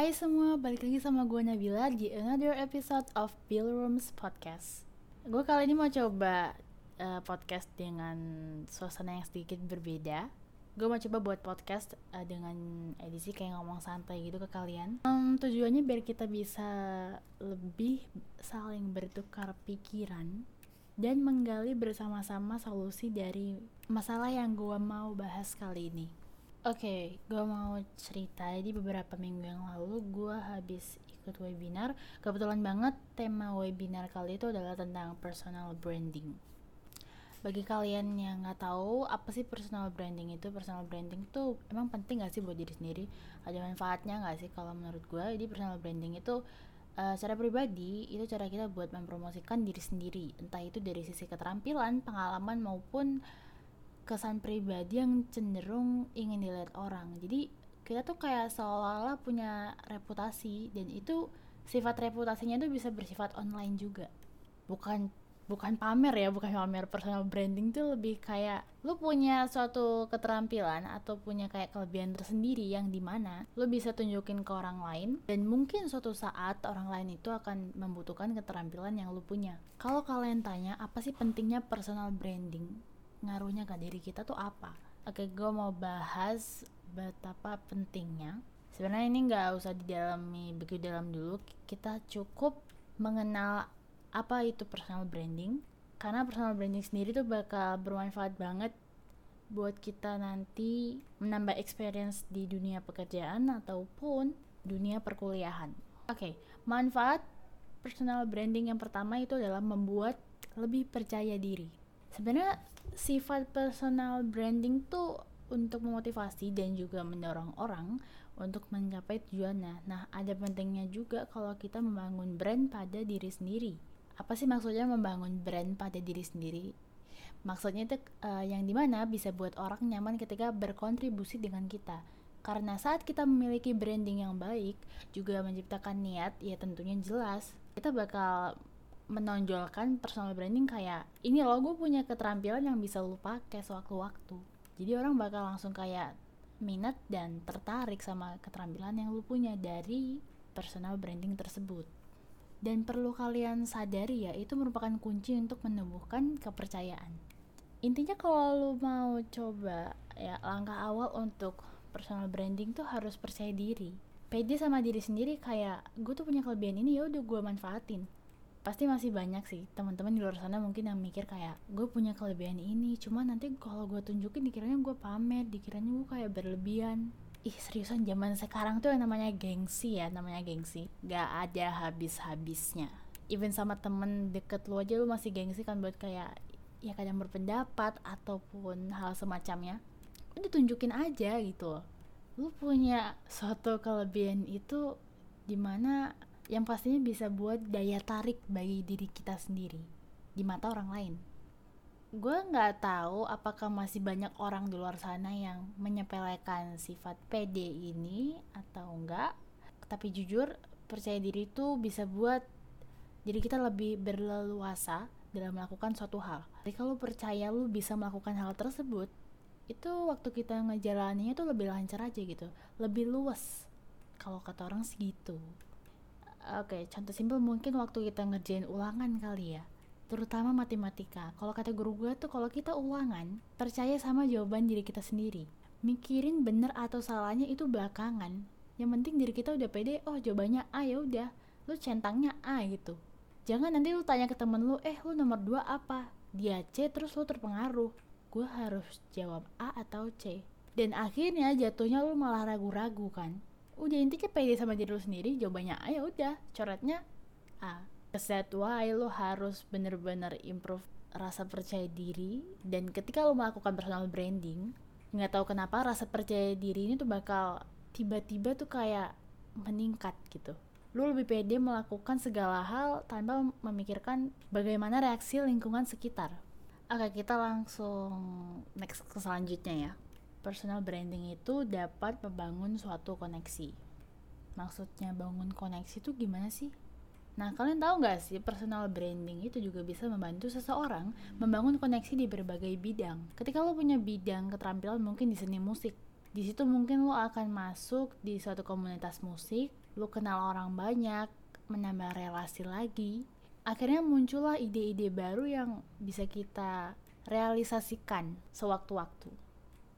Hai semua, balik lagi sama gue Nabila di another episode of Bill Rooms Podcast. Gue kali ini mau coba uh, podcast dengan suasana yang sedikit berbeda. Gue mau coba buat podcast uh, dengan edisi kayak ngomong santai gitu ke kalian. Um, tujuannya biar kita bisa lebih saling bertukar pikiran dan menggali bersama-sama solusi dari masalah yang gue mau bahas kali ini. Oke, gue mau cerita di beberapa minggu yang lalu gue habis ikut webinar. Kebetulan banget tema webinar kali itu adalah tentang personal branding. Bagi kalian yang nggak tahu apa sih personal branding itu, personal branding itu emang penting gak sih buat diri sendiri? Ada manfaatnya nggak sih kalau menurut gue? Jadi personal branding itu uh, secara pribadi itu cara kita buat mempromosikan diri sendiri, entah itu dari sisi keterampilan, pengalaman maupun kesan pribadi yang cenderung ingin dilihat orang. Jadi kita tuh kayak seolah-olah punya reputasi dan itu sifat reputasinya tuh bisa bersifat online juga. Bukan bukan pamer ya bukan pamer. Personal branding tuh lebih kayak lu punya suatu keterampilan atau punya kayak kelebihan tersendiri yang di mana lu bisa tunjukin ke orang lain dan mungkin suatu saat orang lain itu akan membutuhkan keterampilan yang lu punya. Kalau kalian tanya apa sih pentingnya personal branding ngaruhnya ke diri kita tuh apa oke gue mau bahas betapa pentingnya sebenarnya ini nggak usah didalami begitu dalam dulu kita cukup mengenal apa itu personal branding karena personal branding sendiri tuh bakal bermanfaat banget buat kita nanti menambah experience di dunia pekerjaan ataupun dunia perkuliahan. Oke, okay, manfaat personal branding yang pertama itu adalah membuat lebih percaya diri. Sebenarnya sifat personal branding tuh untuk memotivasi dan juga mendorong orang untuk mencapai tujuannya. Nah, ada pentingnya juga kalau kita membangun brand pada diri sendiri. Apa sih maksudnya membangun brand pada diri sendiri? Maksudnya itu uh, yang di mana bisa buat orang nyaman ketika berkontribusi dengan kita. Karena saat kita memiliki branding yang baik, juga menciptakan niat, ya tentunya jelas kita bakal menonjolkan personal branding kayak ini loh gue punya keterampilan yang bisa lu pakai sewaktu-waktu jadi orang bakal langsung kayak minat dan tertarik sama keterampilan yang lu punya dari personal branding tersebut. Dan perlu kalian sadari ya itu merupakan kunci untuk menumbuhkan kepercayaan. Intinya kalau lu mau coba ya langkah awal untuk personal branding tuh harus percaya diri. Pede sama diri sendiri kayak gue tuh punya kelebihan ini ya udah gue manfaatin pasti masih banyak sih teman-teman di luar sana mungkin yang mikir kayak gue punya kelebihan ini cuma nanti kalau gue tunjukin dikiranya gue pamer dikiranya gue kayak berlebihan. Ih seriusan zaman sekarang tuh yang namanya gengsi ya namanya gengsi. Gak ada habis-habisnya. Even sama temen deket lu aja lu masih gengsi kan buat kayak ya kadang berpendapat ataupun hal semacamnya. Udah tunjukin aja gitu. Lu punya suatu kelebihan itu di mana yang pastinya bisa buat daya tarik bagi diri kita sendiri di mata orang lain. Gue nggak tahu apakah masih banyak orang di luar sana yang menyepelekan sifat PD ini atau enggak. Tapi jujur, percaya diri itu bisa buat diri kita lebih berleluasa dalam melakukan suatu hal. Jadi kalau percaya lu bisa melakukan hal tersebut, itu waktu kita ngejalaninnya tuh lebih lancar aja gitu, lebih luas. Kalau kata orang segitu. Oke, okay, contoh simpel mungkin waktu kita ngerjain ulangan kali ya terutama matematika. Kalau kata guru gue tuh kalau kita ulangan, percaya sama jawaban diri kita sendiri. Mikirin bener atau salahnya itu belakangan. Yang penting diri kita udah pede, oh jawabannya A ya udah, lu centangnya A gitu. Jangan nanti lu tanya ke temen lu, eh lu nomor 2 apa? Dia C terus lu terpengaruh. Gue harus jawab A atau C. Dan akhirnya jatuhnya lu malah ragu-ragu kan udah intinya pede sama diri lu sendiri. Jawabannya A ya udah. Coretnya A. Set why lo harus bener-bener improve rasa percaya diri. Dan ketika lo melakukan personal branding nggak tahu kenapa rasa percaya diri ini tuh bakal tiba-tiba tuh kayak meningkat gitu. Lu lebih pede melakukan segala hal tanpa memikirkan bagaimana reaksi lingkungan sekitar. Oke kita langsung next ke selanjutnya ya personal branding itu dapat membangun suatu koneksi. Maksudnya bangun koneksi itu gimana sih? Nah, kalian tahu nggak sih personal branding itu juga bisa membantu seseorang membangun koneksi di berbagai bidang. Ketika lo punya bidang keterampilan mungkin di seni musik, di situ mungkin lo akan masuk di suatu komunitas musik lo kenal orang banyak menambah relasi lagi akhirnya muncullah ide-ide baru yang bisa kita realisasikan sewaktu-waktu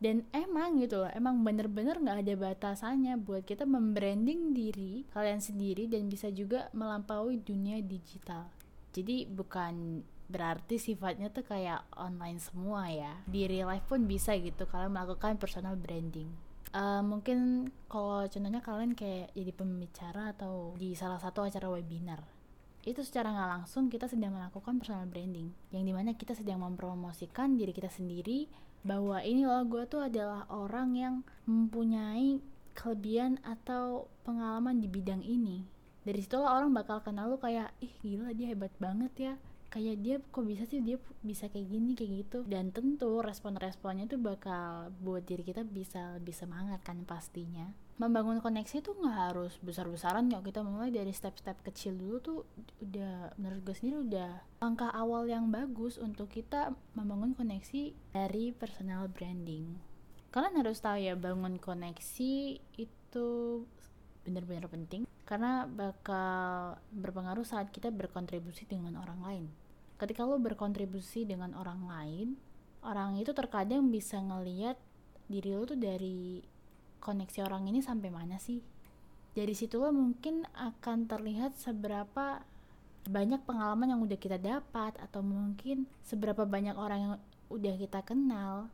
dan emang gitu loh emang bener-bener nggak ada batasannya buat kita membranding diri kalian sendiri dan bisa juga melampaui dunia digital. Jadi bukan berarti sifatnya tuh kayak online semua ya. Di real life pun bisa gitu kalian melakukan personal branding. Uh, mungkin kalau contohnya kalian kayak jadi pembicara atau di salah satu acara webinar itu secara nggak langsung kita sedang melakukan personal branding yang di mana kita sedang mempromosikan diri kita sendiri bahwa ini loh gue tuh adalah orang yang mempunyai kelebihan atau pengalaman di bidang ini. Dari situlah orang bakal kenal lu kayak ih gila dia hebat banget ya kayak dia kok bisa sih dia bisa kayak gini kayak gitu? Dan tentu respon-responnya tuh bakal buat diri kita bisa lebih semangat kan pastinya. Membangun koneksi tuh nggak harus besar-besaran kok. Kita mulai dari step-step kecil dulu tuh udah menurut gue sendiri udah langkah awal yang bagus untuk kita membangun koneksi dari personal branding. Kalian harus tahu ya bangun koneksi itu benar-benar penting karena bakal berpengaruh saat kita berkontribusi dengan orang lain. Ketika lo berkontribusi dengan orang lain orang itu terkadang bisa ngeliat diri lo tuh dari koneksi orang ini sampai mana sih. Dari situ lo mungkin akan terlihat seberapa banyak pengalaman yang udah kita dapat atau mungkin seberapa banyak orang yang udah kita kenal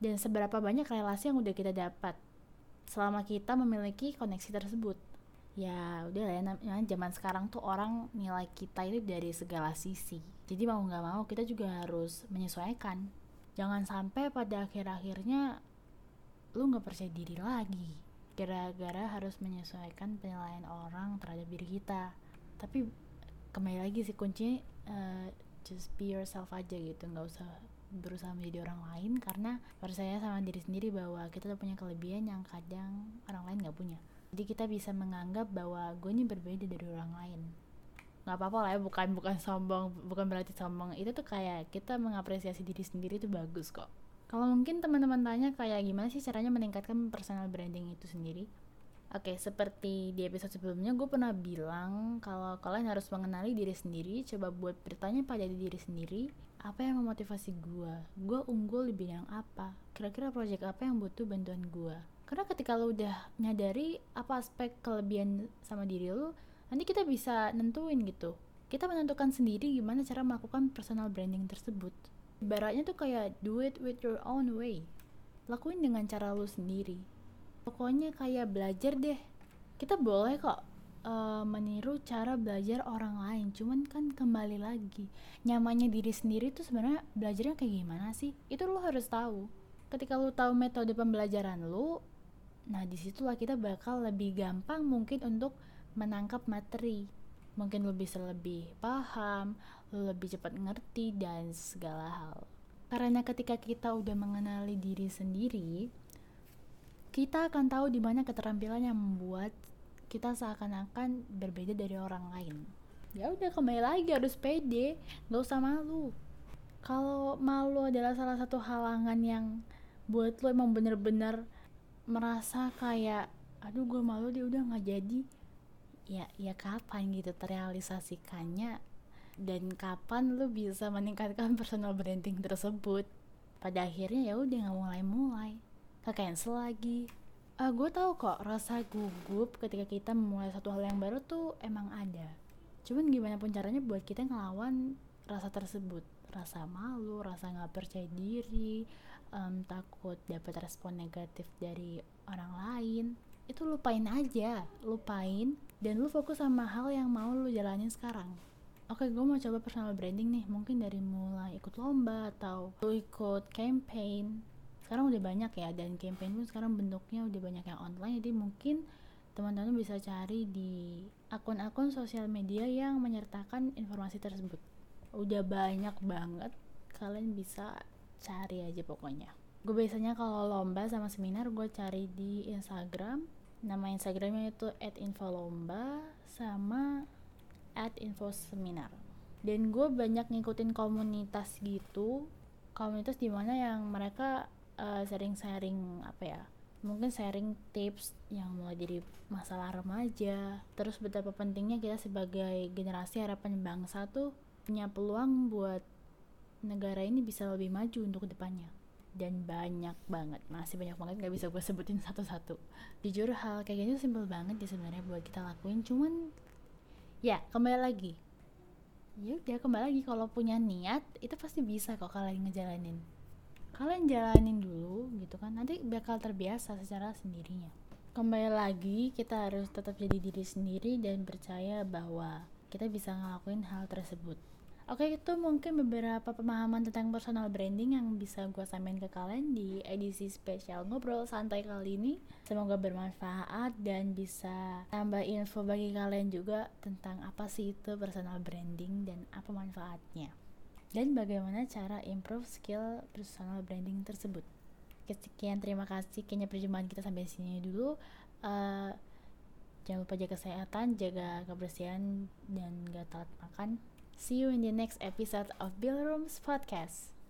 dan seberapa banyak relasi yang udah kita dapat selama kita memiliki koneksi tersebut ya udah lah ya zaman sekarang tuh orang nilai kita itu dari segala sisi. Jadi mau nggak mau kita juga harus menyesuaikan. Jangan sampai pada akhir-akhirnya lu nggak percaya diri lagi. Gara-gara harus menyesuaikan penilaian orang terhadap diri kita. Tapi kembali lagi sih kuncinya uh, just be yourself aja gitu. Nggak usah berusaha menjadi orang lain karena percaya sama diri sendiri bahwa kita tuh punya kelebihan yang kadang orang lain nggak punya jadi kita bisa menganggap bahwa gue ini berbeda dari orang lain. Nggak apa-apa lah ya bukan bukan sombong bukan berarti sombong. Itu tuh kayak kita mengapresiasi diri sendiri itu bagus kok. Kalau mungkin teman-teman tanya kayak gimana sih caranya meningkatkan personal branding itu sendiri Oke, okay, seperti di episode sebelumnya gue pernah bilang kalau kalian harus mengenali diri sendiri, coba buat bertanya pada diri sendiri, apa yang memotivasi gue? Gue unggul di bidang apa? Kira-kira project apa yang butuh bantuan gue? karena ketika lo udah nyadari apa aspek kelebihan sama diri lo nanti kita bisa nentuin gitu kita menentukan sendiri gimana cara melakukan personal branding tersebut ibaratnya tuh kayak do it with your own way lakuin dengan cara lo sendiri pokoknya kayak belajar deh kita boleh kok uh, meniru cara belajar orang lain cuman kan kembali lagi nyamannya diri sendiri tuh sebenarnya belajarnya kayak gimana sih itu lo harus tahu ketika lo tahu metode pembelajaran lo Nah, di situlah kita bakal lebih gampang mungkin untuk menangkap materi. Mungkin lo bisa lebih paham, lo lebih cepat ngerti, dan segala hal. Karena ketika kita udah mengenali diri sendiri, kita akan tahu di mana keterampilan yang membuat kita seakan-akan berbeda dari orang lain. Ya udah kembali lagi harus pede, gak usah malu. Kalau malu adalah salah satu halangan yang buat lo emang bener-bener merasa kayak aduh gue malu dia udah nggak jadi ya ya kapan gitu terrealisasikannya dan kapan lu bisa meningkatkan personal branding tersebut pada akhirnya ya udah nggak mulai mulai ke cancel lagi. Uh, gue tahu kok rasa gugup ketika kita memulai satu hal yang baru tuh emang ada. Cuman gimana pun caranya buat kita ngelawan rasa tersebut. Rasa malu rasa nggak percaya diri um, takut dapat respon negatif dari orang lain. Itu lupain aja lupain dan lu fokus sama hal yang mau lu jalanin sekarang. Oke gue mau coba personal branding nih. Mungkin dari mulai ikut lomba atau lu ikut campaign sekarang udah banyak ya dan campaign pun sekarang bentuknya udah banyak yang online jadi mungkin teman-teman bisa cari di akun-akun sosial media yang menyertakan informasi tersebut. Udah banyak banget kalian bisa cari aja pokoknya. Gue biasanya kalau lomba sama seminar gue cari di Instagram. Nama Instagramnya itu @infolomba sama @infoseminar dan gue banyak ngikutin komunitas gitu. Komunitas di mana yang mereka uh, sharing-sharing apa ya mungkin sharing tips yang mulai dari masalah remaja. Terus betapa pentingnya kita sebagai generasi harapan bangsa tuh punya peluang buat negara ini bisa lebih maju untuk ke depannya dan banyak banget masih banyak banget nggak bisa gue sebutin satu-satu. Jujur hal kayak gini simpel banget ya sebenarnya buat kita lakuin. Cuman ya kembali lagi. Ya kembali lagi. Kalau punya niat itu pasti bisa kok kalian ngejalanin kalian jalanin dulu gitu kan. Nanti bakal terbiasa secara sendirinya. Kembali lagi kita harus tetap jadi diri sendiri dan percaya bahwa kita bisa ngelakuin hal tersebut. Oke itu mungkin beberapa pemahaman tentang personal branding yang bisa gue sampaikan ke kalian di edisi spesial ngobrol santai kali ini. Semoga bermanfaat dan bisa tambah info bagi kalian juga tentang apa sih itu personal branding dan apa manfaatnya dan bagaimana cara improve skill personal branding tersebut. Sekian terima kasih kayaknya perjumpaan kita sampai sini dulu. Uh, jangan lupa jaga kesehatan, jaga kebersihan dan gak telat makan. See you in the next episode of Bill Rooms Podcast.